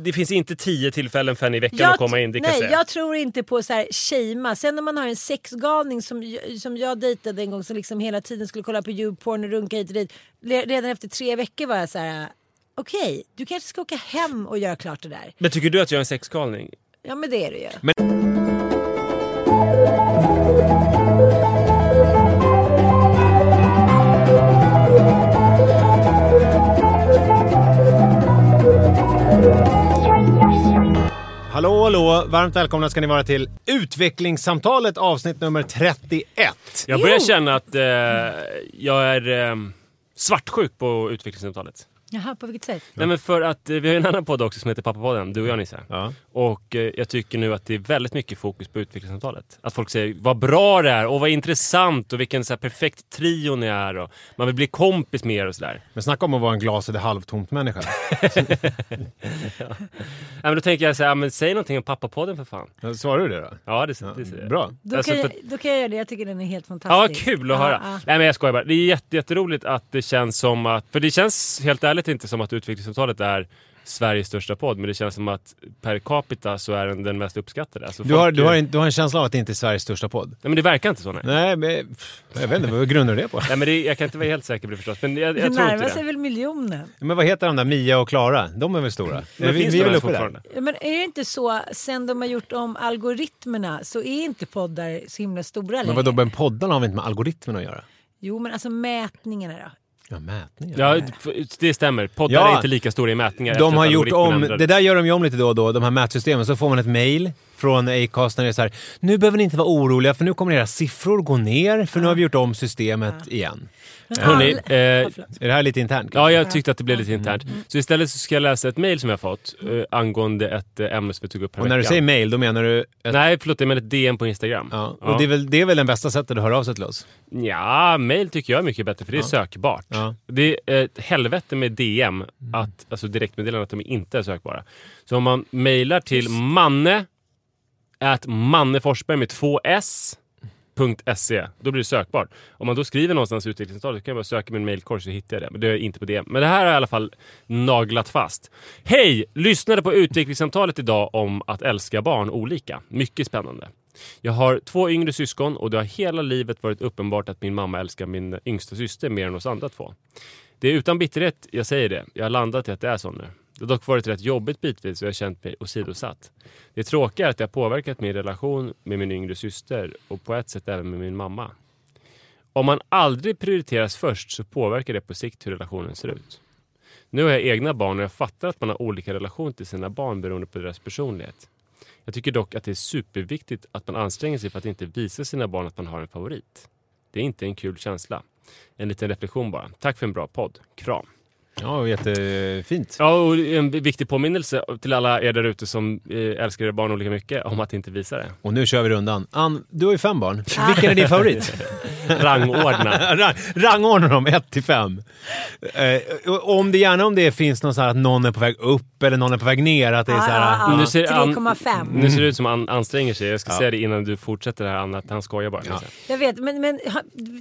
Det finns inte tio tillfällen för henne i veckan Jag, att komma in, det kan nej, jag jag tror inte på så här shama. Sen om man har en sexgalning som, som jag dejtade en gång som liksom hela tiden skulle kolla på YouPorn och runka hit och dit. Redan efter tre veckor var jag så här. okej, du kanske ska åka hem och göra klart det där. Men tycker du att jag är en sexgalning? Ja men det är du ju. Hallå, hallå! Varmt välkomna ska ni vara till Utvecklingssamtalet avsnitt nummer 31. Jag börjar känna att eh, jag är eh, svartsjuk på utvecklingssamtalet. Jaha, på vilket sätt? Nej men för att eh, vi har ju en annan podd också som heter Pappapodden, du och jag Nisse. Ja. Och eh, jag tycker nu att det är väldigt mycket fokus på utvecklingssamtalet. Att folk säger vad bra det är och vad intressant och vilken så här, perfekt trio ni är och man vill bli kompis med er och sådär. Men snacka om att vara en glaset är halvtomt människa. Ja, men då tänker jag så här, men säg någonting om Pappapodden för fan. Svarar du det då? Ja, det, Ja, det, det bra. Då, Alltså, kan för- jag, då kan jag göra det, jag tycker den är helt Ja, fantastisk. kul att Ja, höra. ja. Nej men jag skojar bara. Det är jätte, jätteroligt att det känns som att... För det känns helt ärligt inte som att Utvecklingssamtalet är Sveriges största podd, men det känns som att per capita så är den den mest uppskattade. Alltså Du folk- har, du, har en, du har en känsla av att det inte är Sveriges största podd? Nej men det verkar inte så nej. Nej, men jag vet inte. Vad grundar du det på? Nej men det, jag kan inte vara helt säker på det förstås, men jag, Det jag tror närmar sig det. väl miljonen? Men vad heter de där? Mia och Klara? De är väl stora? Men vi, finns vi det är uppe där? Ja, Men är det inte så, sen de har gjort om algoritmerna så är inte poddar så himla stora Men längre? vadå, men poddarna har väl inte med algoritmen att göra? Jo men alltså mätningarna då? Ja, mätningar. Ja, det stämmer. Poddar Ja. är inte lika stora i mätningar. De har gjort om, det där gör de ju om lite då och då, de här mätsystemen. Så får man ett mail från Acast när det är så här, nu behöver ni inte vara oroliga för nu kommer era siffror gå ner för nu har vi gjort om systemet igen. Men Hörrni, eh, Ja, förlåt. Är det här lite internt? Ja, jag tyckte att det blev lite internt. Så istället så ska jag läsa ett mail som jag fått eh, angående ett eh, ämne som vi tog upp här Och när du veckan. säger mail, då menar du... Ett, Nej, förlåt, jag menar ett DM på Instagram. ja. Och Det, är väl, det är väl den bästa sättet att höra av sig till oss? Ja, mail tycker jag är mycket bättre för det är sökbart. Ja. Det är ett helvete med DM, att, alltså direktmeddelanden, att de inte är sökbara. Så om man mailar till manne at manneforsberg med två s .se, då blir det sökbart. Om man då skriver någonstans i utvecklingssamtalet så kan jag bara söka min mailkorg så hittar jag det. Men det är inte på det Men det här har jag i alla fall naglat fast. Hej! Lyssnade på utvecklingssamtalet idag om att älska barn olika. Mycket spännande. Jag har två yngre syskon och det har hela livet varit uppenbart att min mamma älskar min yngsta syster mer än oss andra två. Det är utan bitterhet jag säger det. Jag har landat i att det är så nu. Det har dock varit rätt jobbigt bitvis och jag har känt mig åsidosatt. Det tråkiga är att det har påverkat min relation med min yngre syster och på ett sätt även med min mamma. Om man aldrig prioriteras först så påverkar det på sikt hur relationen ser ut. Nu har jag egna barn och jag fattar att man har olika relation till sina barn beroende på deras personlighet. Jag tycker dock att det är superviktigt att man anstränger sig för att inte visa sina barn att man har en favorit. Det är inte en kul känsla. En liten reflektion bara. Tack för en bra podd. Kram. Ja, jättefint. Ja, och en viktig påminnelse till alla er där ute som eh, älskar era barn olika mycket om att inte visa det. Och nu kör vi rundan. Ann, du har ju fem barn. Vilken är din favorit? Rangordna. Rang, rangordna dem 1 till 5. Eh, om det gärna om det finns någon så här att någon är på väg upp eller någon är på väg ner. Att det är så här, ser Ann- 3,5. Nu ser det ut som han anstränger sig. Jag ska Ja. säga det innan du fortsätter här Anna, att han skojar bara. Ja. Jag vet, men, men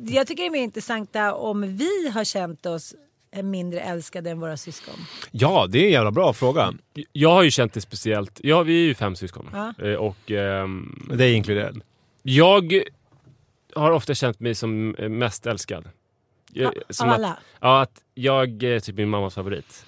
jag tycker det är mer intressant om vi har känt oss mindre älskade än våra syskon. Ja, det är en jävla bra fråga. Jag har ju känt det speciellt. Ja, vi är ju fem syskon. Ja. Eh, Och ehm, Det är inkluderat. jag har ofta känt mig som eh, mest älskad. Jag, Ja, som av att, alla? Ja, att jag är typ min mammas favorit.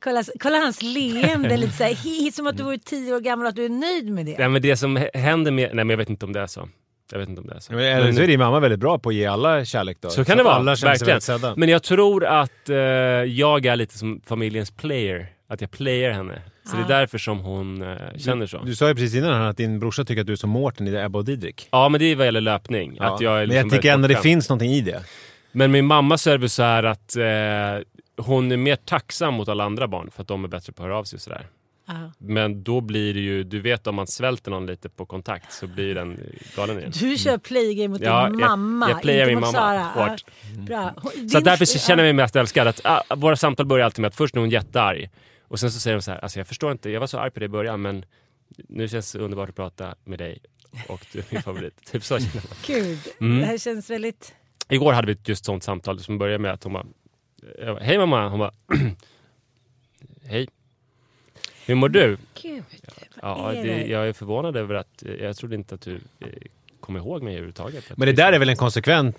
Kolla, kolla hans leende, lite så här, som att du vore tio år gammal och att du är nöjd med det. Nej, men det som händer med... Nej, men jag vet inte om det är så. Jag vet inte om det är så. Men, eller så är din mamma väldigt bra på att ge alla kärlek då. Så kan att det vara, Alla verkligen. Men jag tror att eh, jag är lite som familjens player. Att jag playar henne. Så det är Ah. därför som hon eh, känner så. Du sa ju precis innan här att din brorsa tycker att du är som Mårten i Ebba och Didrik. Ja, men det är vad gäller löpning. Ja. Att jag är Men liksom jag tycker ändå det finns någonting i det. Men min mamma så väl så här att eh, hon är mer tacksam mot alla andra barn för att de är bättre på att höra av sig och sådär. Ja. Men då blir det ju, du vet om man svälter någon lite på kontakt så blir den galen igen. Du kör playgame mot Ja, din jag- mamma, jag playar inte min mot mamma Sara. hårt. Ja, bra. Hon- Så din- därför känner jag ja. mig mest älskad. Att, ah, våra samtal börjar alltid med att först är hon jättearg och sen så säger hon så här, alltså jag förstår inte, jag var så arg på dig i början men nu känns det underbart att prata med dig och du är min favorit. Typ så känner jag. Gud, Mm. det här känns väldigt... Igår hade vi ett just sånt samtal som började med att hon bara, jag bara hej mamma, hon bara hej. Hur mår du? Gud, Ja, är det, jag är förvånad över att eh, jag trodde inte att du eh, kom ihåg mig överhuvudtaget. Men det där är väl en konsekvent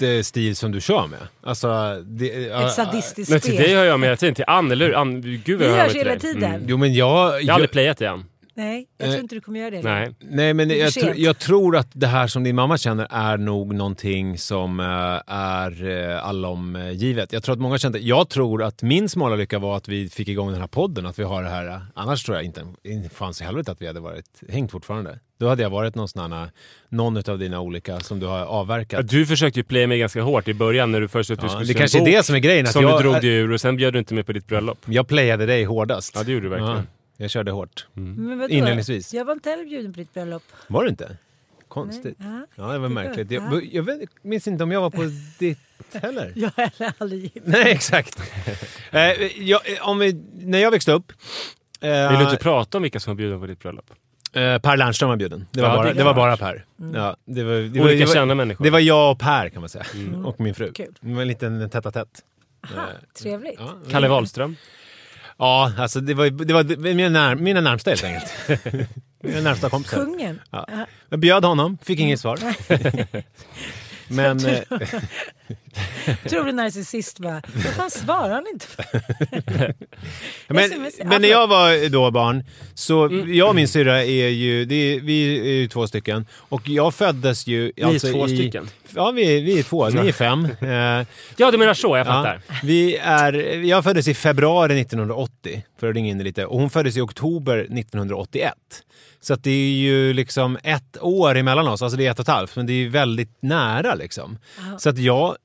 eh, stil som du kör med? Alltså, det, Ett sadistiskt Men till spel. dig hör jag med hela tiden, till Ann, eller hur? Ann, gud vad Vi jag hör mig till hela dig. tiden. Mm. Jo men jag... Jag har aldrig playat det än. Nej, jag Eh, tror inte du kommer göra det. Nej. Nej, men jag, för tr- sent. jag tror att det här som din mamma känner är nog någonting som eh, är uh, allomgivet. Jag tror att många kände, jag tror att min smala lycka var att vi fick igång den här podden, att vi har det här. eh, Annars tror jag inte, inte fanns i helvete att vi hade varit hängt fortfarande. Då hade jag varit någon sån här, någon av dina olika som du har Ja, avverkat. Du försökte ju playa mig ganska hårt i början när du först att du Ja, skulle det en kanske är det som är grejen. Att som jag, du drog dig ur och sen bjöd du inte med på ditt bröllop. jag playade dig hårdast. Ja, det gjorde du verkligen. Ja, jag körde hårt. Men vadå? Inledningsvis. Jag var inte heller bjuden på ditt bröllop. Var du inte? Konstigt. Nej. Ja, det var märkligt. Ja. Jag, jag vet, minns inte om jag var på ditt heller. Jag har heller aldrig gift. Nej, exakt. eh, jag, om vi, när jag växte upp... Eh, Vill du inte prata om vilka som var bjudna på ditt bröllop? eh, per Lernström var bjuden. Det var, Ja, bara, det det var bara Per. Ja, det var, det var, Olika det var, kända människor. Det var jag och Per kan man säga. Och min fru. Kul. Det var en liten tätt tätt. Aha, trevligt. Ja, Kalle Wahlström. Ja, alltså det var, det var mina, när, mina närmsta helt enkelt. mina närmsta kompisar. Kungen. Ja. Jag bjöd honom, fick inget svar. Men... eh, Tror du narcissist bara, vad fan svarar han inte för? Men, men när jag var då barn, så Mm. jag och min syrra är ju, det är, vi är ju två stycken. Och jag föddes ju... Ni är alltså två i, stycken. Ja, vi, är- vi är två. Ni är fem. Eh, Ja, du menar så, jag ja, fattar. vi är, jag föddes i februari 1980, för att ringa in det lite. Och hon föddes i oktober 1981. Så att det är ju liksom ett år emellan oss, alltså det är ett och ett halvt, men det är ju väldigt nära liksom. Så att jag,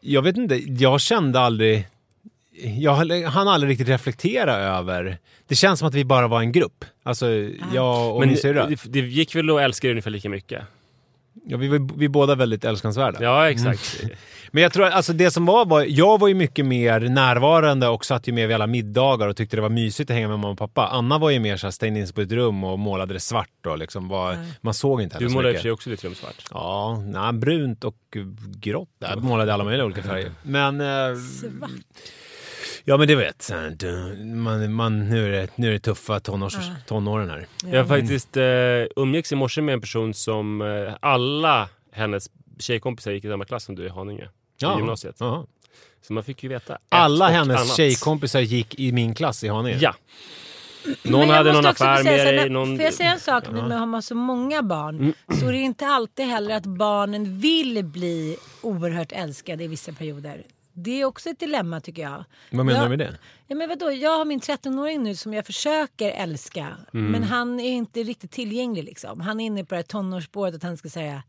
jag vet inte, jag kände aldrig, jag hann aldrig riktigt reflektera över, det känns som att vi bara var en grupp. Alltså jag och Men min syrra. det, det gick väl att älska dig ungefär lika mycket? Ja, vi, var- vi är båda väldigt älskansvärda. Ja, exakt. Men jag tror att alltså det som var, var, jag var ju mycket mer närvarande och satt ju med vid alla middagar och tyckte det var mysigt att hänga med mamma och pappa. Anna var ju mer såhär, stängde in sig på ett rum och målade det svart och liksom var, man såg inte henne Du så målar i och mycket. för sig också ditt rum svart. Ja, nej, brunt och grått. Jag målade alla möjliga olika färger. Men... Eh, Svart. Ja men det vet man, man, nu, är det, nu är det tuffa tonårs, tonåren här. Jag har faktiskt eh, umgicks i morse med en person som eh, alla hennes tjejkompisar gick i samma klass som du i Haninge. I gymnasiet. Ja. Så man fick ju veta Alla hennes annat. tjejkompisar gick i min klass i Haninge. Ja. Men Någon jag hade någon affär säga med så här, dig. när- Någon... Får jag säga en sak nu med att ha så många barn? Mm. Så är det inte alltid heller att barnen vill bli oerhört älskade i vissa perioder. Det är också ett dilemma tycker jag. Vad menar du med det? Ja, men vadå? Jag har min 13-åring nu som jag försöker älska. Mm. Men han är inte riktigt tillgänglig liksom. Han är inne på det här tonårsspåret att han ska säga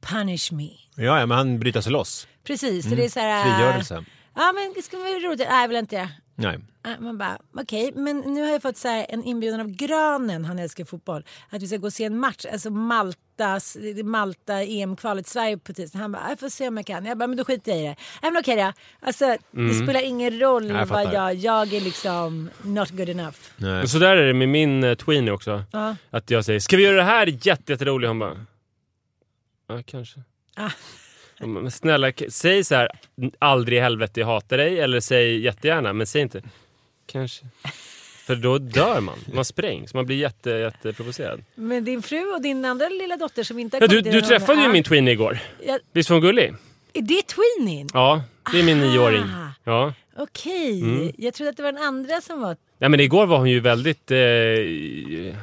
punish me. Ja, ja, men han bryter sig loss. Precis, så det är så här... Mm. Frigörelse. Ja men det ska vara roligt. Nej jag vill inte det. Nej. Man bara, okej, men nu har jag fått så här en inbjudan av Granen, han älskar fotboll, att vi ska gå och se en match, alltså Maltas, Malta EM-kvalet, Sverige på tisdag. Han bara, jag får se om jag kan. Jag bara, men då skiter jag i det. Nej men okej då. Alltså det spelar ingen roll jag vad jag, jag är liksom not good enough. Nej. Men så där är det med min uh, tweenie också. Ja. Att jag säger, ska vi göra det här jätte, jätteroligt? Han bara, ja kanske. Ah. Men snälla, säg så här, aldrig i helvete jag hatar dig, eller säg jättegärna, men säg inte kanske. För då dör man, man sprängs, man blir jätte, jätteprovocerad. Men din fru och din andra lilla dotter som inte har Ja, du, du träffade ju min tweenie igår. Ja, Visst var hon gullig? är det tweenien? Ja, det är min Aha. nioåring. Ja. Okej, Mm. jag trodde att det var den andra som var Nej, men igår var hon ju väldigt... Eh,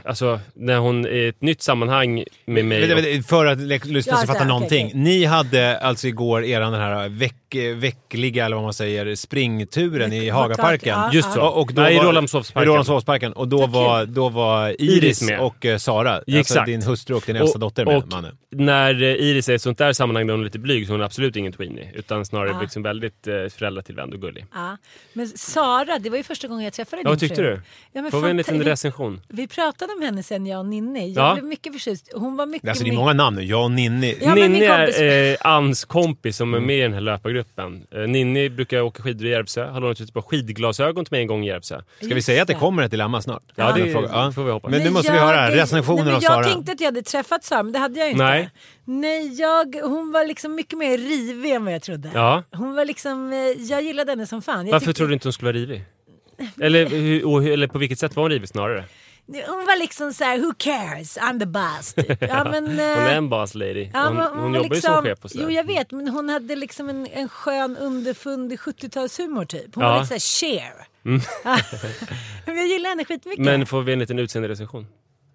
alltså, när hon i ett nytt sammanhang med mig... Och- vänta, För att lyssna Ja, så så fatta någonting. okej, okej. Ni hade alltså igår eran den här veck, veckliga, eller vad man säger, springturen i Veck- Hagaparken. Ja, Just så. Och, och då Nej, i var- Rålambshovsparken. I Rålambshovsparken. Och då var, då var Iris, Iris och eh, Sara, alltså Exakt. din hustru och din äldsta dotter med, och mannen. När eh, Iris är i ett sånt där sammanhang där hon är lite blyg så hon är absolut ingen tweenie. Utan snarare Ja. liksom väldigt eh, föräldratillvänd och gullig. Ja. Men Sara, det var ju första gången jag träffade Ja, din tyckte du? Ja, men Får vi en liten recension? vi pratade om henne sen, jag och Ninni. Jag Ja. blev mycket förtjust. Hon var mycket... Alltså det är mycket- många namn nu. Jag och Ninni. Ja, Ninni är eh, Anns kompis som är med i den här löpargruppen. Eh, Ninni brukar åka skidor i Järvsö. Har lånat ut på skidglasögon till mig en gång i Järvsö. Ska vi säga att det kommer ett dilemma snart? Ja, det En fråga. Ja. får vi hoppas. Men nu måste vi höra recensionen nej, av men Jag Sara. tänkte att jag hade träffat Sara, men det hade jag inte. Nej. Nej, jag, hon var liksom mycket mer rivig än vad jag trodde. Ja. Hon var liksom, eh, jag gillade henne som fan. Jag Varför tyckte- tror du inte hon skulle vara rivig? Eller, hur- eller på vilket sätt var hon rivig snarare? Hon var liksom så här: who cares, I'm the boss. typ. Ja, men, Hon eh, är en boss lady. ja, Hon, hon var jobbar ju liksom- som chef och sådär. Jo, jag vet, men hon hade liksom en, en skön underfundig 70-talshumor typ. Hon Ja. Mm. var lite såhär cher. men jag gillar henne skitmycket. Men får vi en liten utseenderecension?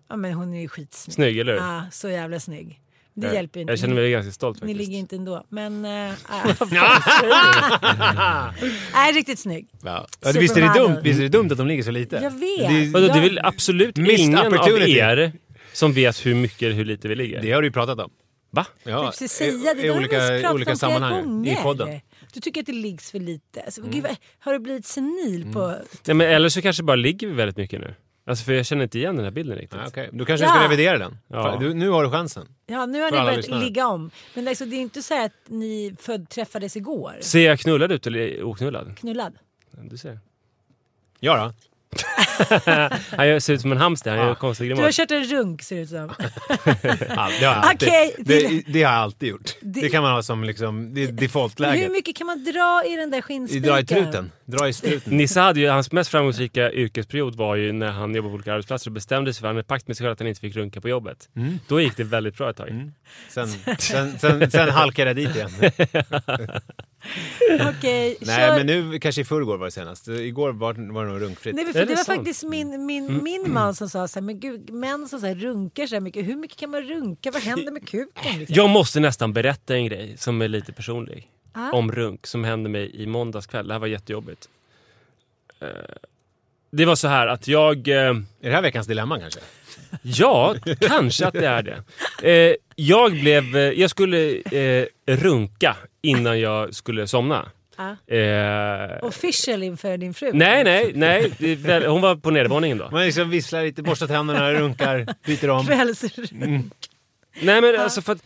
Ja, men hon är ju skitsnygg. Snygg, eller hur? Ja, så jävla snygg. Det Jag- hjälper inte. Jag känner mig ganska stolt Ni faktiskt. ligger inte ändå. Men... äh, Nej, riktigt snygg. Ja. Ja, det- visst, är det dumt, visst är det dumt att de ligger så lite? Jag vet. Det, Vadå, det är väl absolut ingen av er som vet hur mycket eller hur lite vi ligger? det har du ju pratat om. Va? Ja, Precis säga det. i, i olika, i olika sammanhang gånger. i podden. Du tycker att det liggs för lite. Alltså, Mm. gud, har du blivit senil på... Nej, men eller så kanske bara ligger vi väldigt mycket nu. Alltså för jag känner inte igen den här bilden riktigt. Ja, okej. Då kanske Ja. du ska revidera den. Ja. Du, nu har du chansen. Ja, nu har ni börjat lyssnare. ligga om. Men alltså, det är inte så här att ni född träffades igår. Ser jag knullad ut eller oknullad? Knullad. Du ser. Ja då. Han ser ut som en hamster, han gör konstig Du har kört en runk ser det ut som. Ja, det har jag alltid, Okej, det, det- har jag alltid gjort. Det, Det- kan man ha som liksom, det är Hur mycket kan man dra i den där skinnspiken? Dra i truten. Dra i struten. Nisse hade ju, hans mest framgångsrika yrkesperiod var ju när han jobbade på olika arbetsplatser och bestämde sig för, han hade pakt med sig själv att han inte fick runka på jobbet. Mm. Då gick det väldigt bra ett tag. Sen, sen, sen, sen halkade jag dit igen. Okej, Nej, kör. men nu kanske i förrgår var det senast. Igår var, var det nog runkfritt. Nej, för det det var sant? Faktiskt min, min, Mm. min man som sa så här, men gud, män som så här runkar så här mycket, hur mycket kan man runka? Vad händer med kuken? Liksom? Jag måste nästan berätta en grej som är lite personlig. Ah. Om runk som hände mig i måndags kväll. Det här var jättejobbigt. Eh, Det var så här att jag... eh, Är det här veckans dilemma kanske? Ja, kanske att det är det. Eh, jag, blev, eh, jag skulle eh, runka innan jag skulle somna. Ja. Eh, Official inför din fru? nej, nej, nej. Det väl- Hon var på nedervåningen då. Man liksom visslar lite, borstar tänderna, runkar, byter om. Kvällsrunk. Nej, men alltså för att...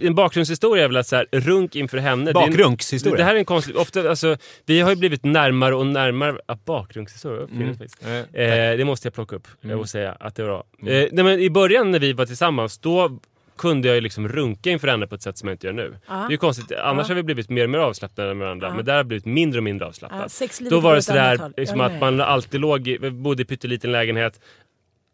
En bakgrundshistoria är väl att så här, runk inför henne. det är en- Bakgrunkshistoria. Det här är en konstig... Ofta, alltså, vi har ju blivit närmare och närmare... Vad fint faktiskt. Eh, det måste jag plocka upp och säga att det var bra. Eh, nej, men I början när vi var tillsammans, då kunde jag ju liksom runka inför henne på ett sätt som jag inte gör nu. Det är ju konstigt, annars har vi blivit mer och mer avslappnade med varandra, men där har vi blivit mindre och mindre sexlivet då var det sådär liksom att man alltid låg, i- bodde i pytteliten lägenhet,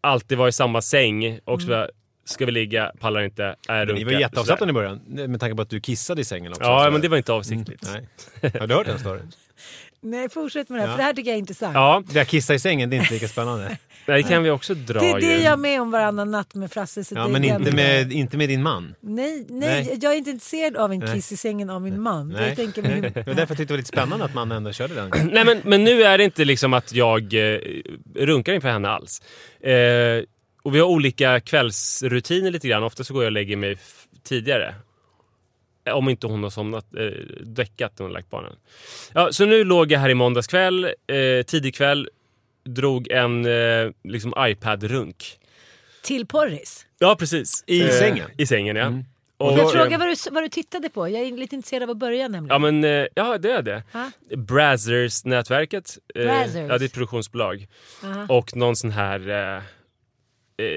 alltid var i samma säng och så bara, ska vi ligga, pallar inte, är runka. Ni var jätteavslappnade i början, med tanke på att du kissade i sängen också. Ja, men det var inte avsiktligt. Nej. Har du hört den storyn? Nej, fortsätt med det här, Ja. för det här tycker jag är intressant. Ja, Det där kissa i sängen, det är inte lika spännande. det kan vi också dra Det är det ju. jag är med om varannan natt med Frasse. Så Ja, det men inte med, inte med din man. Nej, nej, Nej. jag är inte intresserad av en kiss i sängen av min man. Nej. Jag tänker min... Det var därför jag tyckte det var lite spännande att man ändå körde den. Nej men, men nu är det inte liksom att jag eh, runkar inför henne alls. Eh, och vi har olika kvällsrutiner lite grann. Ofta så går jag och lägger mig tidigare. Om inte hon har somnat, eh, däckat när hon lagt barnen. Ja, så nu låg jag här i måndags kväll, eh, tidig kväll, drog en eh, liksom iPad-runk. Till porris. Ja, precis. I Eh, sängen? I sängen, ja. Och Får jag fråga vad du, vad du tittade på? Jag är lite intresserad av att börja nämligen. Ja, men eh, ja, det är det. Ha? Brazzers-nätverket. Eh, Brazzers. Ja, det är ett produktionsbolag. Aha. Och någon sån här eh,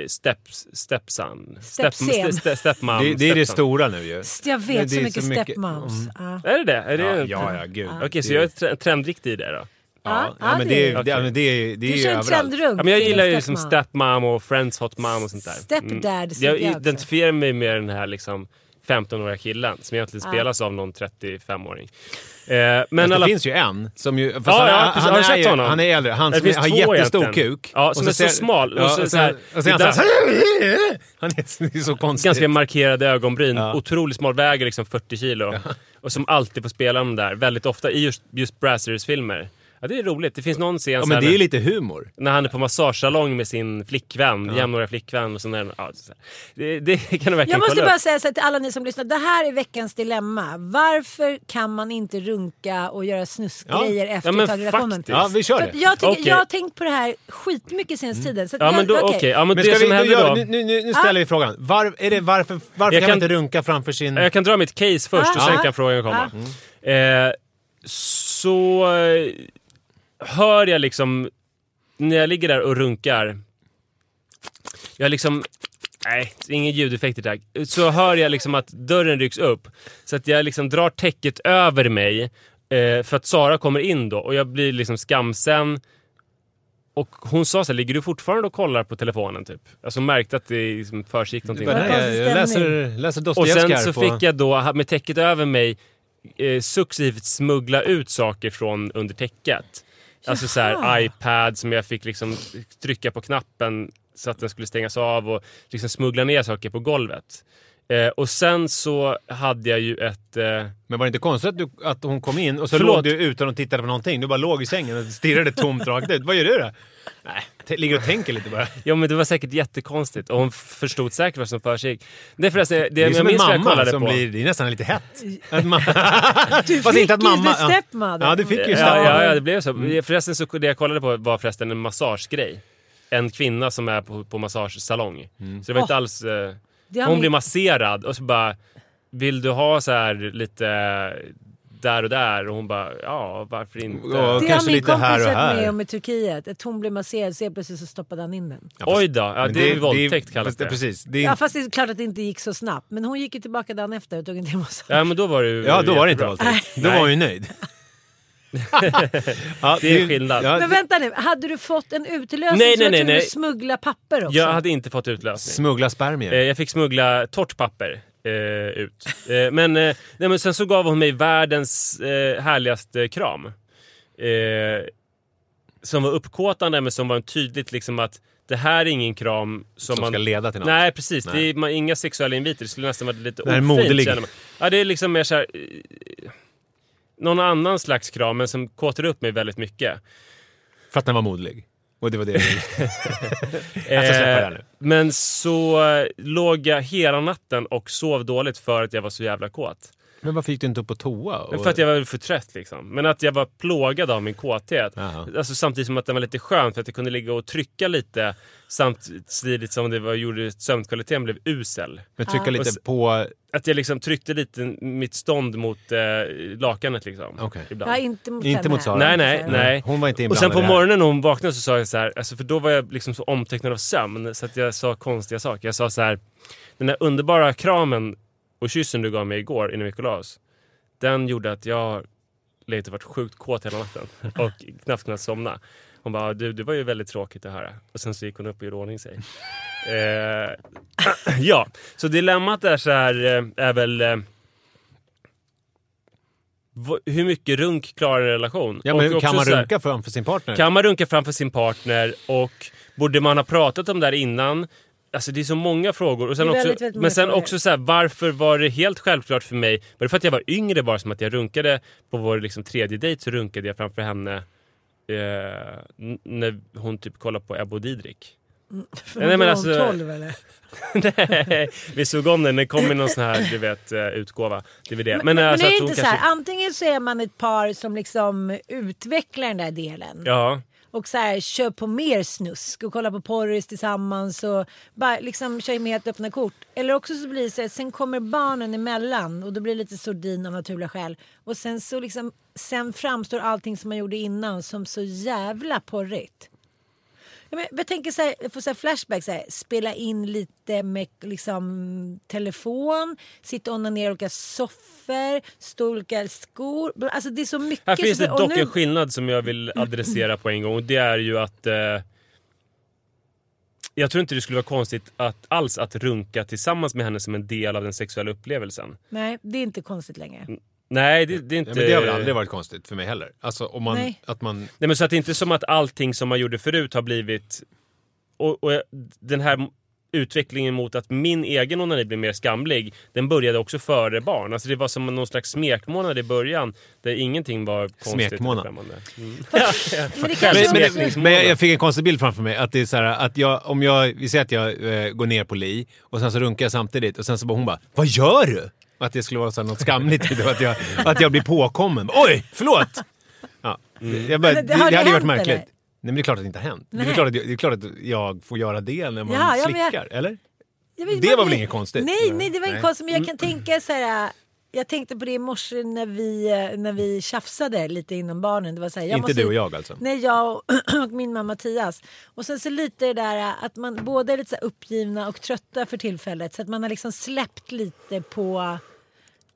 steps, stepson. Stepsen. Step, ste, stepmom. Det, det är det stepson. stora nu ju. Jag vet så mycket så mycket- stepmoms. Ja. Är det det? Är det Ja, en- ja, ja, gud. Okej, så jag är tre- trendriktig i det då? Ja, Ja, ja, men det är- det, men det, det är ju överallt. trendrunk. Ja, men jag gillar ju liksom stepmom. och friends hot mom och sånt där. Stepdad Jag tycker jag identifierar mig med den här liksom 15-åriga killen som egentligen Ja. spelas av någon 35-åring. Eh, men Men det alla, finns ju en som ju... Ja, han, ja, han. Har du är sett honom? han är äldre. Han som har jättestor egentligen. kuk. Ja, som är så smal. Och Ja, så- och så här- sen, och sen det han så här, Han är, det är så konstigt. ganska markerade ögonbryn, Ja. otroligt smal, väger liksom 40 kilo. Och som alltid får spela de där, väldigt ofta i just, just Brazzers-filmer. Ja, det är roligt. Det finns någon scen Ja, men det är ju lite humor. när han är på massagesalong med sin flickvän, jämnåriga flickvän. Och sån där, ja, så det, det kan du verkligen Jag måste bara upp. säga så till alla ni som lyssnar. Det här är veckans dilemma. Varför kan man inte runka och göra snuskgrejer efter Ja, ett tag i relationen? faktiskt. Ja, vi kör det. jag, tycker, Okej. jag har tänkt på det här skitmycket senaste tiden. Så Ja, jag, men då, okej. Ja, men Men det vi, nu, händer då... nu, nu, nu ställer vi frågan. Var, är det varför varför Jag kan, man kan- inte runka framför sin... Jag kan dra mitt case först och sen Ja. kan frågan komma. Eh, så hör jag liksom, när jag ligger där och runkar, jag liksom, nej, ingen ljudeffekter tack. Så hör jag liksom att dörren rycks upp. Så att jag liksom drar täcket över mig eh, för att Sara kommer in då och jag blir liksom skamsen. Och hon sa så här, ligger du fortfarande och kollar på telefonen typ? Alltså märkte att det liksom försiggick någonting. Är det? Jag läser, läser Och sen så på... fick jag då med täcket över mig eh, successivt smuggla ut saker från under täcket. Alltså så här iPad som jag fick liksom trycka på knappen så att den skulle stängas av och liksom smuggla ner saker på golvet. Eh, och sen så hade jag ju ett... Eh, Men var det inte konstigt att, du, att hon kom in och så Förlåt. låg du utan att titta på någonting? Du bara låg i sängen och stirrade tomt rakt ut. Vad gör du då? Nej, ligger och tänker lite bara. ja men det var säkert jättekonstigt och hon förstod säkert vad som försiggick. Det är förresten, det, Det är jag som en minns vad jag mamma kollade som på. blir... Det är nästan lite hett. Att man, Du Fast fick inte att ju mamma- the ja. stepmother. Ja, du fick ju stepmother. ja, ja, det blev så. Förresten så det jag kollade på var förresten en massagegrej. En kvinna som är på, på massagesalong. Så det var inte Åh. alls... Eh, hon blir masserad och så bara, vill du ha så här lite där och där? Och hon bara, ja varför inte? Ja, Det har kanske min lite här kompis och varit med här. om i Turkiet. Att hon blev masserad så plötsligt så stoppade han in den. Oj då, ja, Men det är våldtäkt det, kallas fast det. Precis. Det är, Ja fast det är klart att det inte gick så snabbt. Men hon gick ju tillbaka dagen efter och tog en till massage. Ja men då var det ju ja, då var det inte våldtäkt. Då var hon ju nöjd. ja, Det är skillnad. Ja, Men vänta nu, hade du fått en utlösning Nej, så nej, nej, nej. smuggla papper också? Jag hade inte fått utlösning. Smuggla spermier. Eh, jag fick smuggla torrt papper eh, ut. Eh, men, eh, nej, men sen så gav hon mig världens eh, härligaste kram. Eh, som var uppkåtande men som var tydligt liksom att det här är ingen kram som, Som man... ska leda till något. Nej precis, Nej. det är man, inga sexuella inviter. Det skulle nästan vara lite Det här är ofint. moderlig. känner man. Ja det är liksom mer såhär... Eh, någon annan slags kram men som kåtar upp mig väldigt mycket. För att den var modlig. Och det var det. jag ska Eh. Men så eh, låg jag hela natten och sov dåligt för att jag var så jävla kåt. Men varför gick du inte upp på toa? Och... Men För att jag var för trött liksom. Men att jag var plågad av min kåthet. Alltså, samtidigt som att den var lite skön för att jag kunde ligga och trycka lite samtidigt som det var, gjorde sömnkvaliteten blev usel. Men trycka Och lite på... Att jag liksom tryckte lite mitt stånd mot eh, lakanet liksom. Okej. Ibland. Ja, inte mot Inte henne. mot Sara. Nej, nej, nej. Hon var inte Och inblandad sen på morgonen när hon vaknade så sa jag så här, alltså för då var jag liksom så omtecknad av sömn så att jag sa konstiga saker. Jag sa så här, den där underbara kramen och kyssen du gav mig igår innan vi gick och la oss, den gjorde att jag legat och varit sjukt kåt hela natten och knappt kunnat somna. Hon bara, du det var ju väldigt tråkigt det här. Och sen så gick hon upp och gjorde ordning sig. eh, ja, så dilemmat är så här, eh, är väl eh, hur mycket runk klarar en relation? Ja, men Och kan man här- runka framför sin partner? kan man runka framför sin partner och borde man ha pratat om det här innan? Alltså det är så många frågor. Och sen Det är också, väldigt, väldigt men sen frågor. också så här, varför var det helt självklart för mig? Var det för att jag var yngre bara som att jag runkade på vår liksom, tredje dejt så runkade jag framför henne eh, när hon typ kollade på Ebba Didrik. För Nej, men men alltså- 12 eller? Nej, vi såg om den. Den kom i någon sån här du vet, eh, utgåva. DVD. Men, Men, men alltså, det är hon inte så kanske- här, antingen så är man ett par som liksom utvecklar den där delen. Ja och så här, kör på mer snusk och kollar på porris tillsammans och bara liksom kör med att öppna kort. Eller också så blir det så här, sen kommer barnen emellan och då blir det lite sordin av naturliga skäl. Och sen så liksom, sen framstår allting som man gjorde innan som så jävla porrigt. Men, jag tänker så här, jag får så här flashback, så här, spela in lite med liksom, telefon, sitta och onanera i olika soffor, stå i olika skor. Alltså det är så mycket. Här finns det dock nu- en skillnad som jag vill adressera på en gång. Och det är ju att... Eh, Jag tror inte det skulle vara konstigt att, alls att runka tillsammans med henne som en del av den sexuella upplevelsen. Nej, det är inte konstigt längre. Nej, det, det är inte... Ja, men det har väl aldrig varit konstigt för mig heller. Alltså om man, Nej. att man... Nej, men så att det är inte som att allting som man gjorde förut har blivit... Och, och den här utvecklingen mot att min egen onani blir mer skamlig, den började också före barn. Alltså det var som någon slags smekmånad i början där ingenting var konstigt. Smekmånad. Mm. Men Men, men, jag, jag fick en konstig bild framför mig. Att det är så här, att jag, om jag, vi säger att jag eh, går ner på Li och sen så runkar jag samtidigt och sen så bara hon bara “Vad gör du?” Att det skulle vara så något skamligt. att, jag, att jag blir påkommen. Oj, förlåt! Ja, jag bara, det, det- hade ju varit hänt, märkligt. eller? Nej men det är klart att det inte har hänt. Det är, Nej. klart att, jag- det är klart att jag får göra det när man Ja, ja, men jag- slickar, eller? Jag vet Det var väl inget konstigt? Nej, nej, det var inget konstigt. Men jag kan tänka så här. Jag tänkte på det i morse när vi, när vi tjafsade lite inom barnen. Det var så här, jag Inte måste- du och jag alltså? Nej, jag och, och min mamma Mattias. Och sen så lite det där att man båda är lite så uppgivna och trötta för tillfället. Så att man har liksom släppt lite på...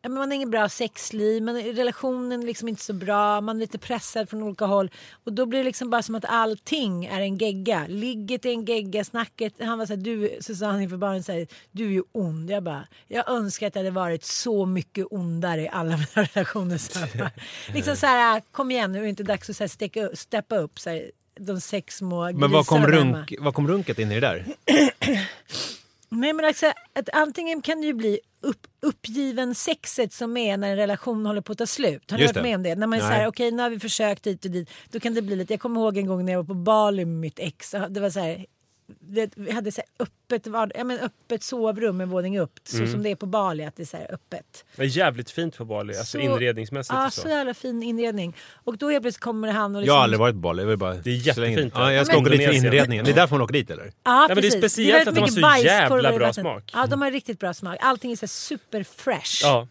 Men man har ingen bra sexliv, men relationen är liksom inte så bra, man är lite pressad från olika håll. Och då blir det liksom bara som att allting är en gegga. Ligget är en gegga, snacket. Han var så här, du, så sa han inför barnen så här, du är ju ond. Jag bara, jag önskar att jag hade varit så mycket ondare i alla mina relationer. Så här, liksom så här, kom igen nu är det inte dags att så här, stecka, steppa upp så här, de sex små Men vad kom, grisarna runk, vad kom runket in i det där? Nej men alltså, att antingen kan det ju bli upp, uppgiven sexet som är när en relation håller på att ta slut. Har ni Just varit det. med om det? När man är Nej. såhär, okej nu har vi försökt hit och dit. Då kan det bli lite, jag kommer ihåg en gång när jag var på Bali med mitt ex. Det var så här, det, vi hade så öppet, vard- ja, men öppet sovrum med våning upp. Så Mm. som det är på Bali, att det är så här öppet. Det är jävligt fint på Bali, alltså Så- inredningsmässigt Ja, så så. jävla fin inredning. Och då helt plötsligt kommer han och Jag liksom... har aldrig varit på Bali. Jag vill bara Det är jättefint. Ja, jag ska åka dit för inredningen. Det är därför man åker dit eller? Ja, men det är speciellt väldigt att de har mycket så jävla bra smak. Ja, de har riktigt bra smak. Allting är så här super fresh. Ja,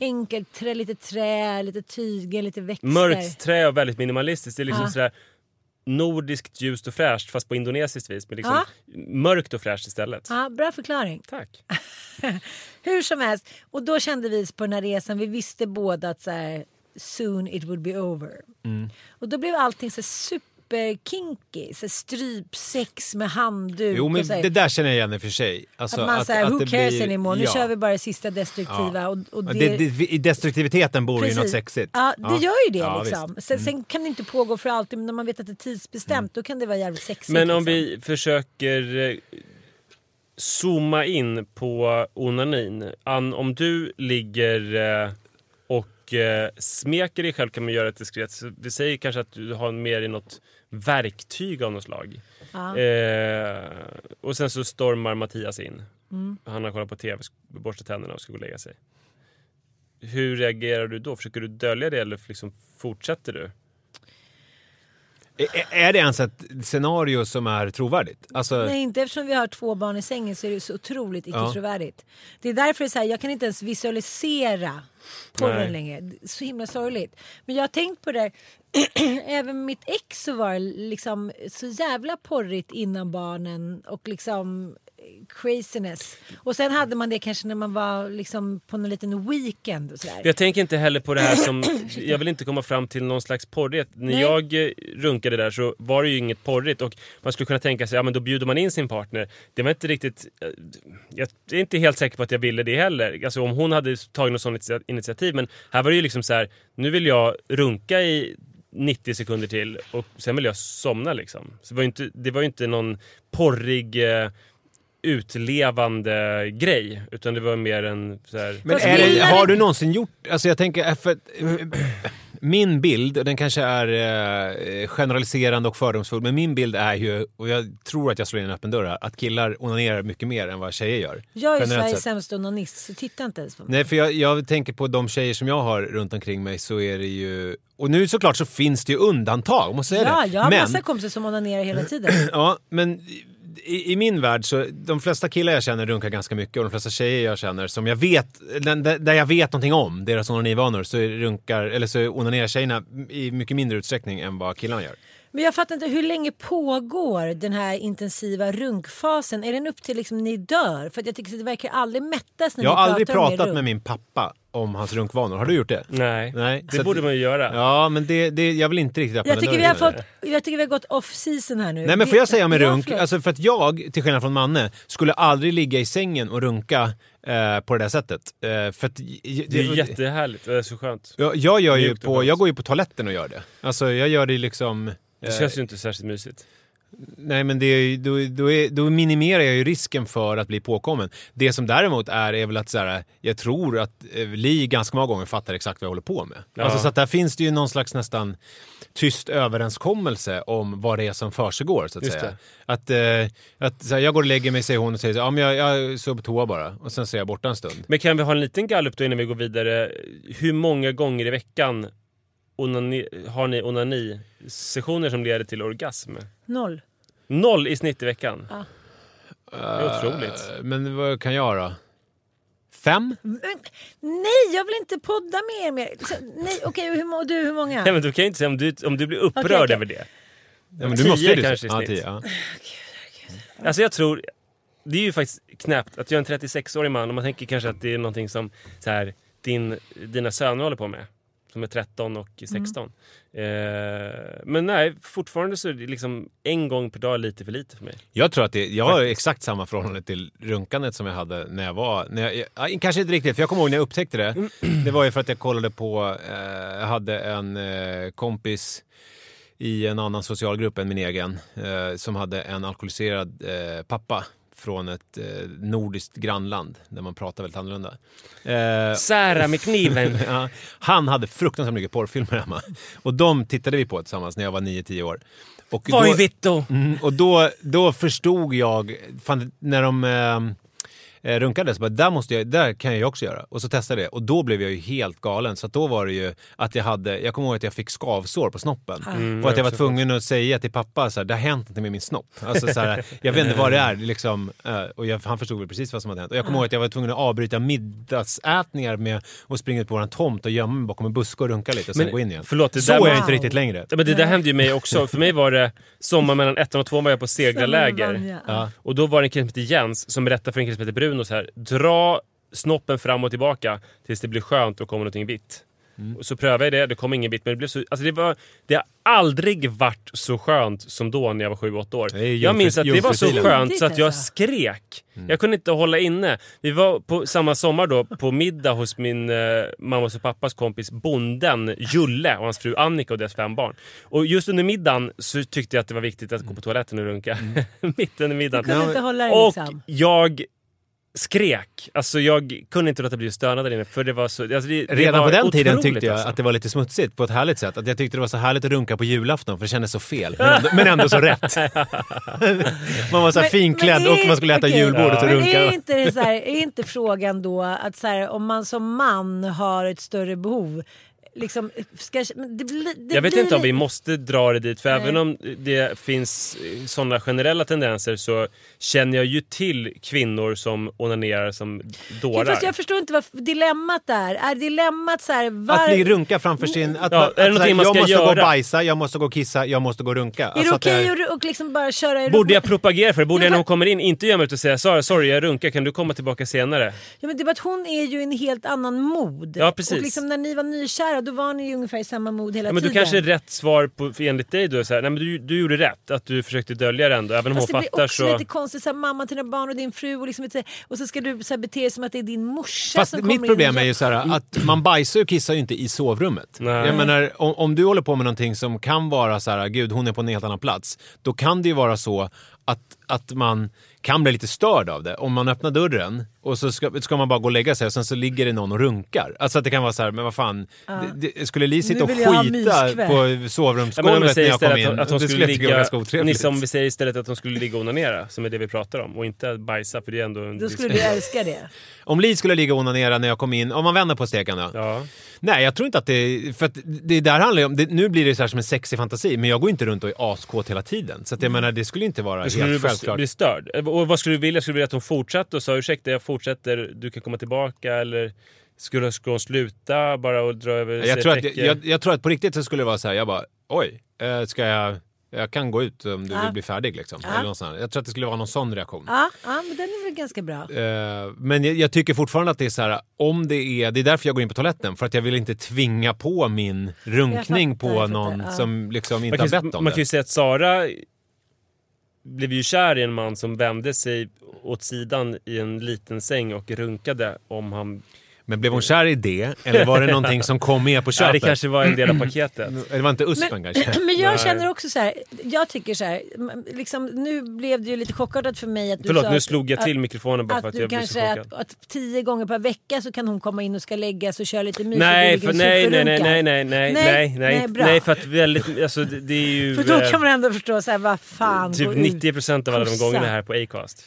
Enkelt trä, lite trä, lite tyger, lite växter. mörkt trä och väldigt minimalistiskt. Det är liksom Ja. sådär nordiskt ljust och fräscht fast på indonesiskt vis. Men liksom Ja. mörkt och fräscht istället. Ja, bra förklaring. Tack. Hur som helst. Och då kände vi på den här resan, vi visste båda att så här, soon it would be over. Mm. Och då blev allting så här super kinky. Så här strypsex med handduk. Jo, men och det där känner jag igen i och för sig. Alltså, att man säger, who det cares blir- anymore? Nu ja. kör vi bara det sista destruktiva. Och, och Ja, det, det, det, I destruktiviteten bor ju något sexigt. Ja, det gör ju det Ja, liksom. Mm. Sen, sen kan det inte pågå för alltid, men när man vet att det är tidsbestämt då kan det vara jävligt sexigt. Men om liksom. vi försöker eh, zooma in på onanin. Ann, om du ligger eh, och eh, smeker dig själv kan man göra ett diskret. Vi säger kanske att du har mer i något verktyg av något slag. Eh, och sen så stormar Mattias in. Mm. Han har kollat på tv, borstat tänderna och ska gå och lägga sig. Hur reagerar du då? Försöker du dölja det eller liksom fortsätter du? Är, det ens ett scenario som är trovärdigt? Alltså, Nej, inte eftersom vi har två barn i sängen så är det så otroligt Ja. icke-trovärdigt. Det är därför det är så här, jag kan inte ens visualisera porren längre. Så himla sorgligt. Men jag har tänkt på det, även med mitt ex så var det liksom så jävla porrigt innan barnen och liksom craziness. Och sen hade man det kanske när man var liksom på någon liten weekend och sådär. Jag tänker inte heller på det här som... Jag vill inte komma fram till någon slags porrighet. När Nej. jag eh, runkade där så var det ju inget porrigt och man skulle kunna tänka sig ja men då bjuder man in sin partner. Det var inte riktigt... eh, Jag är inte helt säker på att jag ville det heller. Alltså om hon hade tagit något sånt initiativ. Men här var det ju liksom så här, nu vill jag runka i 90 sekunder till och sen vill jag somna liksom. Så det var ju inte, det var ju inte någon porrig... Eh, utlevande grej utan det var mer en så här, men är det, har du någonsin gjort... Alltså jag tänker, eh, för, min bild, den kanske är eh, generaliserande och fördomsfull, men min bild är ju, och jag tror att jag slår in en öppen dörr här, att killar onanerar mycket mer än vad tjejer gör. jag är Sveriges sämsta onanist så titta inte ens på mig. Nej, för jag, jag tänker på de tjejer som jag har runt omkring mig så är det ju... Och nu såklart så finns det ju undantag, måste jag säga Ja, det. jag har men, massa kompisar som onanerar hela tiden. Ja, men i, i min värld så, de flesta killar jag känner runkar ganska mycket och de flesta tjejer jag känner som jag vet, där där jag vet någonting om deras onanivanor så runkar, eller så onanerar tjejerna i mycket mindre utsträckning än vad killarna gör. Men jag fattar inte, hur länge pågår den här intensiva runkfasen? Är den upp till liksom ni dör? För att jag tycker att det verkar aldrig mättas när Jag har aldrig pratar om pratat med min pappa om hans runkvanor. Har du gjort det? Nej, Nej, så det att- borde man ju göra. Ja, men det, det, jag vill inte riktigt öppna Jag den tycker, vi har dörren. fått, jag tycker vi har gått off season här nu. Nej men får jag säga med Ja, runk, alltså för att jag, till skillnad från Manne, skulle aldrig ligga i sängen och runka eh, på det där sättet. Eh, för att, Det är ju jättehärligt, det är så skönt. jag, jag, gör ju på, jag går ju på toaletten och gör det. Alltså jag gör det liksom... Det eh, känns ju inte särskilt mysigt. Nej men det är, ju- då, då, är, då minimerar jag ju risken för att bli påkommen. Det som däremot är, är väl att så här, jag tror att eh, Li ganska många gånger fattar exakt vad jag håller på med. Ja. Alltså, så att där finns det ju någon slags nästan tyst överenskommelse om vad det är som försiggår så att Just säga. Att, eh, att så här, jag går och lägger mig säger hon och säger så, ja men jag, jag står på toa bara och sen så är jag borta en stund. Men kan vi ha en liten gallup då innan vi går vidare? Hur många gånger i veckan onani, har ni onani-sessioner som leder till orgasm? Noll. Noll i snitt i veckan? Ja. Det är otroligt. Eh, Men vad kan jag då? Fem? Nej, jag vill inte podda med er mer. Nej, okej, och hur, du, hur många? Nej, men du kan ju inte säga om du, om du blir upprörd Okej, okej. över det. Ja, men du Tio måste ju kanske i ja, snitt. tio, ja. Alltså jag tror, det är ju faktiskt knäppt att jag är en 36-årig man och man tänker kanske att det är någonting som så här, din, dina söner håller på med. Som är 13 och 16. Eh, men nej, fortfarande så är det liksom en gång per dag lite för lite för mig. Jag tror att det, jag har exakt samma förhållande till runkandet som jag hade när jag var... När jag, ja, kanske inte riktigt, för jag kommer ihåg när jag upptäckte det. Det var ju för att jag kollade på, eh, jag hade en eh, kompis i en annan socialgrupp än min egen eh, som hade en alkoholiserad eh, pappa från ett eh, nordiskt grannland där man pratar väldigt annorlunda. Eh, Sära med kniven. Ja, han hade fruktansvärt mycket porrfilmer hemma. Och de tittade vi på tillsammans när jag var 9-10 år. Och då- vitto? Mm, och då, då förstod jag, fan, när de eh, eh, runkade, så bara, där, måste jag, där kan jag ju också göra. Och så testade jag det. Och då blev jag ju helt galen. Så att då var det ju att jag hade, jag kommer ihåg att jag fick skavsår på snoppen. Mm, och att jag var tvungen att säga till pappa så här, det har hänt något med min snopp. Alltså, så här, jag vet inte vad det är. Liksom, eh, och jag, han förstod väl precis vad som hade hänt. Och jag kommer ihåg att jag var tvungen att avbryta middagsätningar med att springa ut på vår tomt och gömma mig bakom en buske och runka lite och sen Men, gå in igen. förlåt, det så där är jag inte riktigt längre. Ja, men det där hände ju mig också. För mig var det sommar mellan ettan och tvåan var jag på seglarläger. Ja. Och då var det en kille som hette Jens som berättade för en kille som Bruno så här. Dra snoppen fram och tillbaka tills det blir skönt och kommer någonting vitt. Mm. Och så prövade jag det, det kom ingen vitt. Men det, blev så, alltså det, var, det har aldrig varit så skönt som då när jag var 7-8 år. Jag minns att det var så skönt så att jag Alltså. skrek. Mm. Jag kunde inte hålla inne. Vi var på samma sommar då på middag hos min eh, mammas och pappas kompis bonden Julle och hans fru Annika och deras fem barn. Och just under middagen så tyckte jag att det var viktigt att gå på toaletten och runka. Mitt under Du middagen. kunde inte hålla dig Och liksom. jag skrek. Alltså jag kunde inte låta bli att stöna där inne för det var så... Alltså det, det Redan var på den tiden tyckte jag alltså. att det var lite smutsigt på ett härligt sätt. Att jag tyckte det var så härligt att runka på julafton för det kändes så fel. Men ändå, men ändå så rätt. man var så här Men- finklädd men är- och man skulle äta okej. julbordet och Men runka. är inte, det så här, är inte frågan då att så här, om man som man har ett större behov Liksom, ska, det, det Jag vet blir inte om vi måste dra det dit, för Nej. även om det finns sådana generella tendenser så känner jag ju till kvinnor som onanerar som dårar. Fast jag förstår inte vad dilemmat är. Är dilemmat så här... Var... Att bli runka framför sin... Att, Ja, att, är det att, någonting man jag ska måste gå och göra? bajsa, jag måste gå och kissa, jag måste gå och runka. är det Alltså att okej är- att och liksom bara köra i Borde jag propagera för det? Borde Ja, jag när hon kommer in inte gömma ut och säga Sara, sorry jag runkar, kan du komma tillbaka senare? Ja, men det är bara att hon är ju i en helt annan mod. Ja, precis. Och liksom när ni var nykära då var ni ju ungefär i samma mod hela Ja, men du tiden. kanske är rätt svar på, för enligt dig då är så här, nej men du, du gjorde rätt, att du försökte dölja det ändå, även om hon det fattar blir också så... lite konstigt, så här, mamma till dina barn och din fru och, liksom, och så ska du så här, bete dig som att det är din morsa Fast som mitt kommer problem in. är ju så här att man bajsar och kissar ju inte i sovrummet. Nej. Jag menar, om, om du håller på med någonting som kan vara så här, gud hon är på en helt annan plats. Då kan det ju vara så att, att man kan bli lite störd av det. Om man öppnar dörren och så ska, ska man bara gå och lägga sig och sen så ligger det någon och runkar. Alltså att det kan vara så här, men vad fan. Det, det, skulle Li sitta och skita på Ja, sovrumsgolvet när säger jag kom in? att, att hon det skulle ligga... ganska otrevligt. Nisse, om vi säger istället att hon skulle ligga och onanera, som är det vi pratar om, och inte bajsa, för det är ändå... en Då skulle du älska det. Om Li skulle ligga och onanera när jag kom in, om man vänder på steken då. Ja. Nej, jag tror inte att det... För att det där handlar ju om... Det, nu blir det så här som en sexig fantasi, men jag går inte runt och är askåt hela tiden. Så att jag menar, det skulle inte vara helt du självklart. bli störd? Och vad skulle du vilja? Skulle du vilja att hon fortsatte och sa ursäkta jag fortsätter, du kan komma tillbaka? Eller skulle, hon sluta bara och dra över Jag tror, att, jag, jag tror att på riktigt så skulle det vara så här, jag bara oj, eh, ska jag... Jag kan gå ut om du Ja. vill bli färdig. Liksom. Ja. Eller något sånt. Jag tror att det skulle vara någon sån reaktion. Ja, ja, men den är väl ganska bra. Eh, Men jag, jag tycker fortfarande att det är så här, om det är, det är därför jag går in på toaletten. För att jag vill inte tvinga på min runkning fattar, på någon ja. som liksom inte Man kan, har bett om man det. kan ju säga att Sara blev ju kär i en man som vände sig åt sidan i en liten säng och runkade om han... Men blev hon kär i det? Eller var det någonting som kom med på Ja, köpet? det kanske var en del av paketet. Eller var inte uspen kanske? Men jag känner också så här, jag tycker så här, liksom, nu blev det ju lite chockartat för mig att du Förlåt, sa nu att- slog jag till att, mikrofonen bara för att att du jag blev så kanske chockad. att, att tio gånger per vecka så kan hon komma in och ska läggas och köra lite mys och Nej, för, nej, nej, nej, nej, nej, nej, Nej, nej, nej, nej, bra. nej, för att väldigt, alltså det, det är ju... För då eh, kan man ändå förstå så här, vad fan, Typ gå ut. 90% av alla de gångerna här på Acast.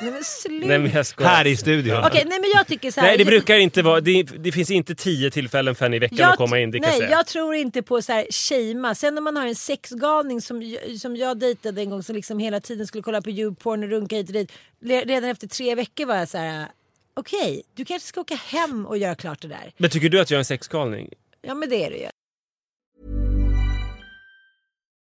Nej men. Nej men jag skojar. Här i studion. Okej, nej men jag tycker så här. Nej det brukar inte vara, det, det finns inte tio tillfällen för henne i veckan att komma in, det kan nej, jag säga. jag tror inte på så här shama. Sen när man har en sexgalning som, jag- som jag dejtade en gång som liksom hela tiden skulle kolla på YouPorn och runka hit och dit. Redan efter tre veckor var jag så här. Okej, du kanske ska åka hem och göra klart det där. Men tycker du att jag är en sexgalning? Ja men det är det ju.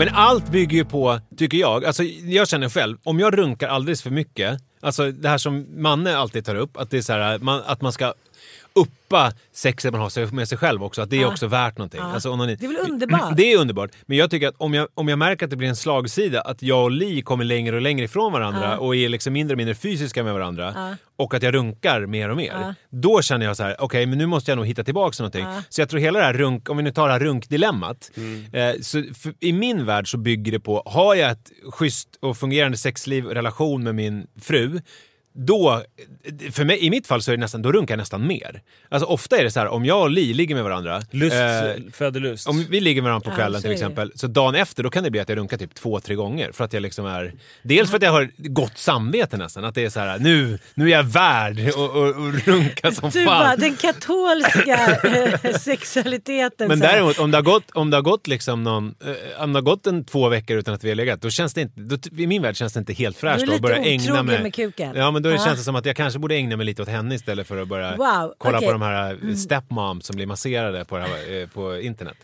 Men allt bygger ju på, tycker jag, alltså jag känner själv, om jag runkar alldeles för mycket, alltså det här som Manne alltid tar upp, att det är så här, man, att man ska uppa sexet man har med sig själv också, att det är också värt någonting. Alltså, om någon, Det är väl underbart? Det är underbart. Men jag tycker att om jag, om jag märker att det blir en slagsida, att jag och Li kommer längre och längre ifrån varandra och är liksom mindre och mindre fysiska med varandra och att jag runkar mer och mer. Då känner jag så här, okej men nu måste jag nog hitta tillbaka till någonting. Så jag tror hela det här runk, om vi nu tar det här runkdilemmat. Eh, så för, I min värld så bygger det på, har jag ett schysst och fungerande sexliv och relation med min fru, då, för mig, i mitt fall så är det nästan, då runkar jag nästan mer. Alltså ofta är det så här, om jag och Li ligger med varandra. Lust eh, föder lust. om vi ligger med varandra på kvällen så till är exempel, så dagen efter då kan det bli att jag runkar typ två, tre gånger. För att jag liksom är... Dels för att jag har gott samvete nästan. Att det är så här, nu, nu är jag värd att och, och runka som Du bara, fan. den katolska sexualiteten. Men däremot om det har gått, om det har gått liksom någon, eh, om det har gått en två veckor utan att vi har legat, då känns det inte, då, i min värld känns det inte helt Du är fräscht lite att börja ägna otrogen mig... med kuken. Ja men då Ja. känns det som att jag kanske borde ägna mig lite åt henne istället för att börja Wow, kolla okej. på de här eh, stepmoms som blir masserade på, det här, eh, på internet.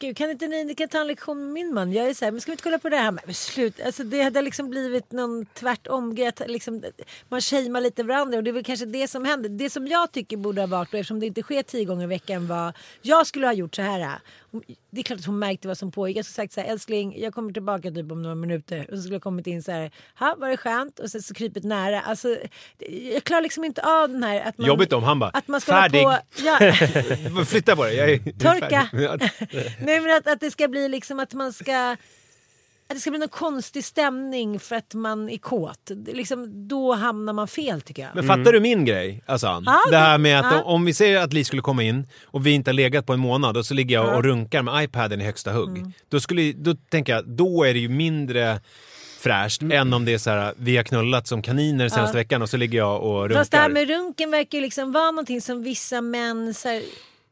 Gud, kan inte ni, ni kan ta en lektion med min man? Jag är så här, men ska vi inte kolla på det här? Men slut, alltså det hade liksom blivit någon tvärtom grej. Liksom, man shamear lite varandra och det är väl kanske det som händer. Det som jag tycker borde ha varit, och eftersom det inte sker tio gånger i veckan var, jag skulle ha gjort så här. Det är klart att hon märkte vad som pågick. Jag skulle sagt så här, älskling jag kommer tillbaka typ om några minuter. Och så skulle jag kommit in så här, ha var det skönt? Och sen så krypit nära. Alltså, jag klarar liksom inte av den här att man... Jobbigt om han bara, att man ska färdig. På, ja, Flytta på dig, jag är Torka. Nej men att, att det ska bli liksom att man ska att det ska bli någon konstig stämning för att man är kåt. Liksom, då hamnar man fel tycker jag. Men fattar du min grej? Alltså, Ja, det här med att ja. om vi säger att Li skulle komma in och vi inte har legat på en månad och så ligger jag och runkar med iPaden i högsta hugg. Mm. Då, skulle, då tänker jag, då är det ju mindre fräscht Mm. än om det är så här, vi har knullat som kaniner senaste veckan och så ligger jag och runkar. Fast det här med runken verkar ju liksom vara någonting som vissa män så här,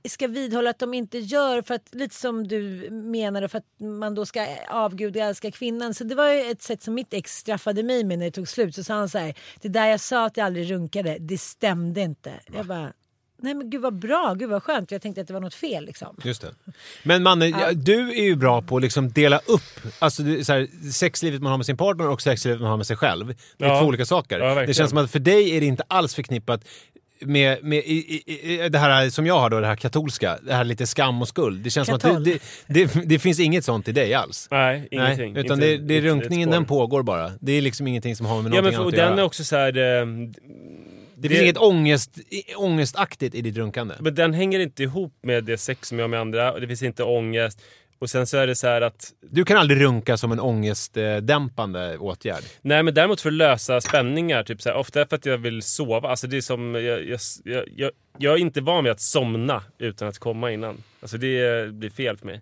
ska vidhålla att de inte gör för att lite som du menade för att man då ska avguda och älska kvinnan. Så det var ju ett sätt som mitt ex straffade mig med när det tog slut. Så sa han så här, det där jag sa att jag aldrig runkade, det stämde inte. Jag bara, nej men gud vad bra, gud vad skönt. Jag tänkte att det var något fel liksom. Just det. Men Manne, ja, du är ju bra på att liksom dela upp alltså, så här, sexlivet man har med sin partner och sexlivet man har med sig själv. Det är Ja. två olika saker. Ja, det känns som att för dig är det inte alls förknippat med, med i, i, i, det här som jag har då, det här katolska, det här lite skam och skuld. Det känns som Katol. att det, det, det, det finns inget sånt i dig alls. Nej, ingenting. Nej, utan Inte det, det är runkningen, den pågår bara. Det är liksom ingenting som har med Ja, någonting men för, att den göra. är också så här... eh, det finns inget ångest, ångestaktigt i ditt runkande. Men den hänger inte ihop med det sex som jag har med andra. Och det finns inte ångest. Och sen så är det så här att... Du kan aldrig runka som en ångestdämpande åtgärd. Nej men däremot för att lösa spänningar, typ så här, ofta för att jag vill sova. Alltså det är som... Jag, jag, jag, jag, är inte van vid att somna utan att komma innan. Alltså det blir fel för mig.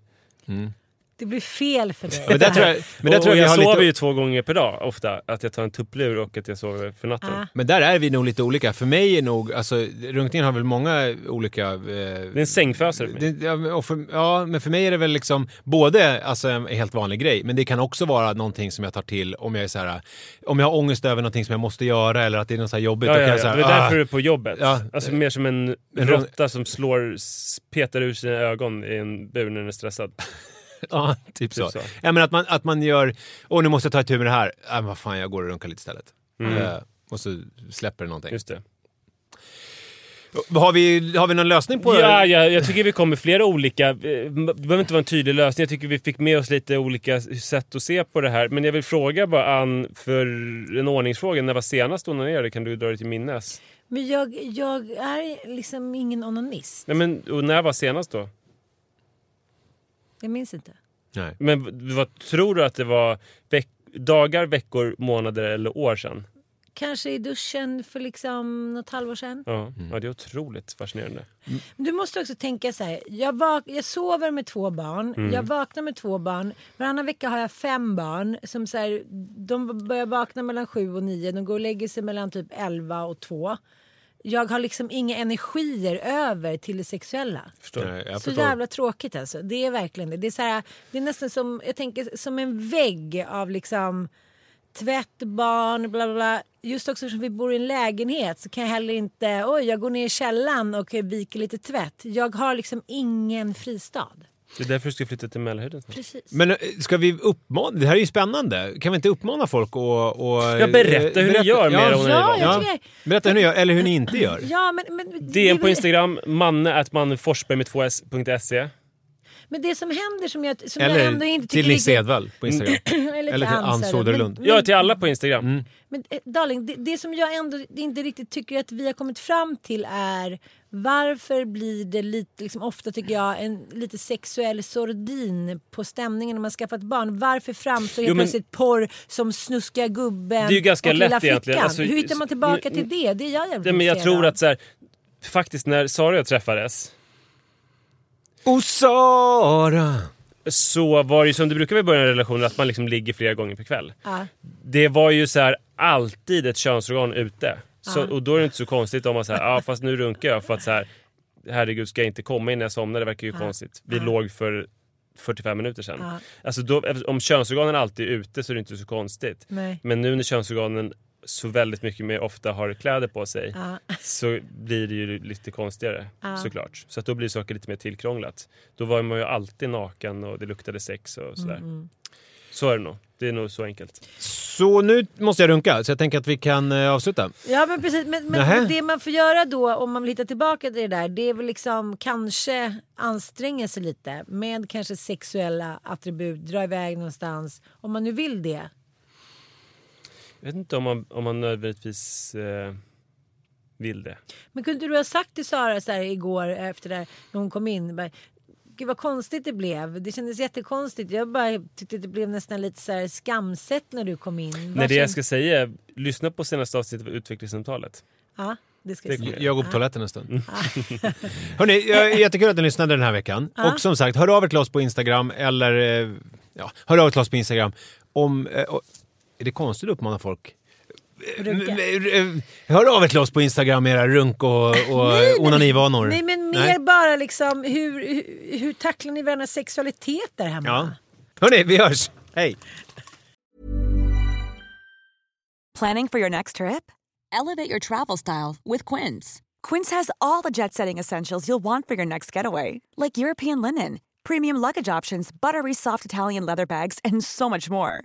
Det blir fel för dig. Men där tror jag, men där och, tror jag vi jag sover lite... ju två gånger per dag ofta. Att jag tar en tupplur och att jag sover för natten. Ah. Men där är vi nog lite olika. För mig är nog, alltså runkningen har väl många olika... Eh, Det är en sängfösare för mig. det, för, ja, men för mig är det väl liksom både alltså, en helt vanlig grej, men det kan också vara någonting som jag tar till om jag är så här, om jag har ångest över någonting som jag måste göra eller att det är något så här jobbigt. Ja, ja, ja. så här, Det är därför ah, du är på jobbet. Ja. Alltså mer som en En råtta som slår, petar ur sina ögon i en bur när den är stressad. Ja, typ så. så. Ja, men att, man, att man gör, åh nu måste jag ta itu med det här. Men vad fan, jag går och runkar lite istället. Eh, och så släpper det någonting. Just det. Har, vi, har vi någon lösning på Ja, ja, jag tycker vi kom med flera olika... eh, Det behöver inte vara en tydlig lösning. Jag tycker vi fick med oss lite olika sätt att se på det här. Men jag vill fråga bara Ann, för en ordningsfråga. När var senast du onanerade? Kan du dra det till minnes? Men jag, jag är liksom ingen onanist. Nej, men, och när var senast då? Jag minns inte. Nej. Men vad tror du att det var? Veck, dagar, veckor, månader eller år sedan? Kanske i duschen för liksom något halvår sedan. Ja, ja det är otroligt fascinerande. Du måste också tänka så här. Jag, vak- jag sover med två barn. Jag vaknar med två barn. Varannan vecka har jag fem barn. Som så här, de börjar vakna mellan sju och nio. De går och lägger sig mellan typ elva och två. Jag har liksom inga energier över till det sexuella. Förstår. Nej, jag Så förstår. jävla tråkigt alltså. Det är verkligen det. Det är, så här, det är nästan som, jag tänker, som en vägg av liksom tvätt, barn, bla bla bla. Just också eftersom vi bor i en lägenhet så kan jag heller inte, oj jag går ner i källaren och viker lite tvätt. Jag har liksom ingen fristad. Det är därför du ska flytta till Mälarhöjden. Precis. Men eh, ska vi uppmana, det här är ju spännande. Kan vi inte uppmana folk att... Och, Ja, berätta hur ni gör med. Ja, jag Ja, tycker, berätta hur ni gör, eller hur ni inte gör. ja men, men, det är DM på Instagram, manne at manneforsberg med 2s.se. men det som händer som jag, som jag ändå Eller inte till tycker Nisse Edwall på Instagram. eller Eller till Ann. Soderlund. Ja, till alla på Instagram. Men eh, darling, det, det som jag ändå inte riktigt tycker att vi har kommit fram till är varför blir det lite, liksom, ofta tycker jag, en lite sexuell sordin på stämningen när man skaffat barn? Varför framstår helt plötsligt porr som snuskiga gubben Det är ju ganska och lilla lätt egentligen. flickan? Alltså, Hur hittar man tillbaka till det? Det är jag jävligt men jag tror att så här, faktiskt när Sara och jag träffades Och Sara! så var det ju som det brukar vara i början av relationer att man liksom ligger flera gånger per kväll. Ja. Det var ju så här alltid ett könsorgan ute. Så, Och då är det inte så konstigt om man säger ja fast nu runkar jag för att så här herregud ska jag inte komma innan jag somnar, det verkar ju konstigt. Vi låg för 45 minuter sedan. Ja. Alltså då, om könsorganen alltid är ute så är det inte så konstigt. Nej. Men nu när könsorganen så väldigt mycket mer ofta har kläder på sig Ja. så blir det ju lite konstigare Ja. såklart. Så att då blir saker lite mer tillkrånglat. Då var man ju alltid naken och det luktade sex och sådär. Mm, Så är det nog. Det är nog så enkelt. Så nu måste jag runka, så jag tänker att vi kan eh, avsluta. Ja men precis, men, Nähä. men det man får göra då om man vill hitta tillbaka till det där det är väl liksom kanske anstränga sig lite med kanske sexuella attribut, dra iväg någonstans om man nu vill det. Jag vet inte om man, om man nödvändigtvis eh, vill det. Men kunde du ha sagt till Sara så här igår efter det här, när hon kom in bara, Gud vad konstigt det blev. Det kändes jättekonstigt. Jag bara tyckte det blev nästan lite så här skamset när du kom in. Nej, det jag ska säga är, lyssna på senaste avsnittet av utvecklingssamtalet. Ja, det ska jag Jag går på toaletten en stund. Hörrni, jättekul att ni lyssnade den här veckan. Och som sagt, hör av er till oss på Instagram eller eh, ja, hör av er till oss på Instagram. Om, eh, och- är det konstigt att uppmana folk? Runka. Eh, Hör av er till oss på Instagram med era runk och, och onanivanor. Nej men mer Nej. bara liksom hur, hur, hur tacklar ni varandras sexualitet där hemma? Ja. Hörni, vi hörs! Hej! Planning for your next trip? Elevate your travel style with Quince. Quince has all the jet setting essentials you'll want for your next getaway, like European linen, premium luggage options, buttery soft Italian leather bags, and so much more.